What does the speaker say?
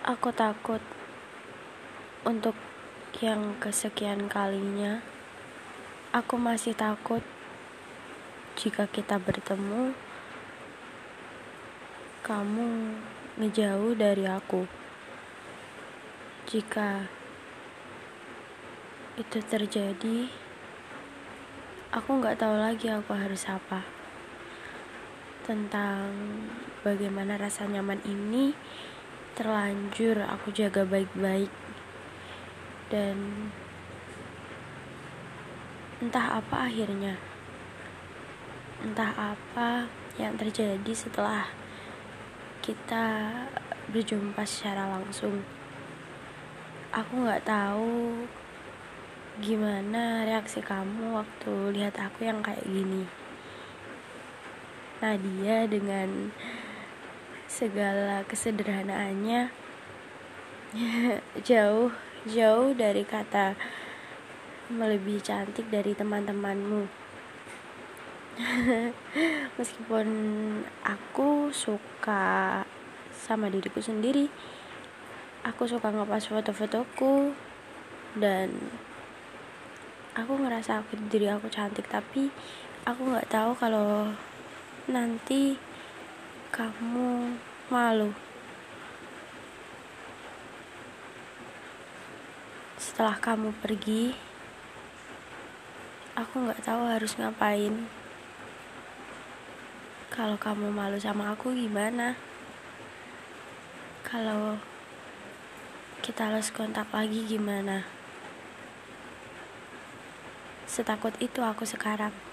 Aku takut untuk yang kesekian kalinya. Aku masih takut jika kita bertemu, kamu ngejauh dari aku. Jika itu terjadi, aku nggak tahu lagi aku harus apa tentang bagaimana rasa nyaman ini terlanjur aku jaga baik-baik. Dan entah apa akhirnya. Entah apa yang terjadi setelah kita berjumpa secara langsung. Aku nggak tahu gimana reaksi kamu waktu lihat aku yang kayak gini. Nadia dengan segala kesederhanaannya jauh jauh dari kata melebihi cantik dari teman-temanmu. Meskipun aku suka sama diriku sendiri aku suka ngepas foto-fotoku dan aku ngerasa aku diri aku cantik tapi aku nggak tahu kalau nanti kamu malu. Setelah kamu pergi, aku nggak tahu harus ngapain. Kalau kamu malu sama aku gimana? Kalau kita harus kontak lagi gimana? Setakut itu aku sekarang.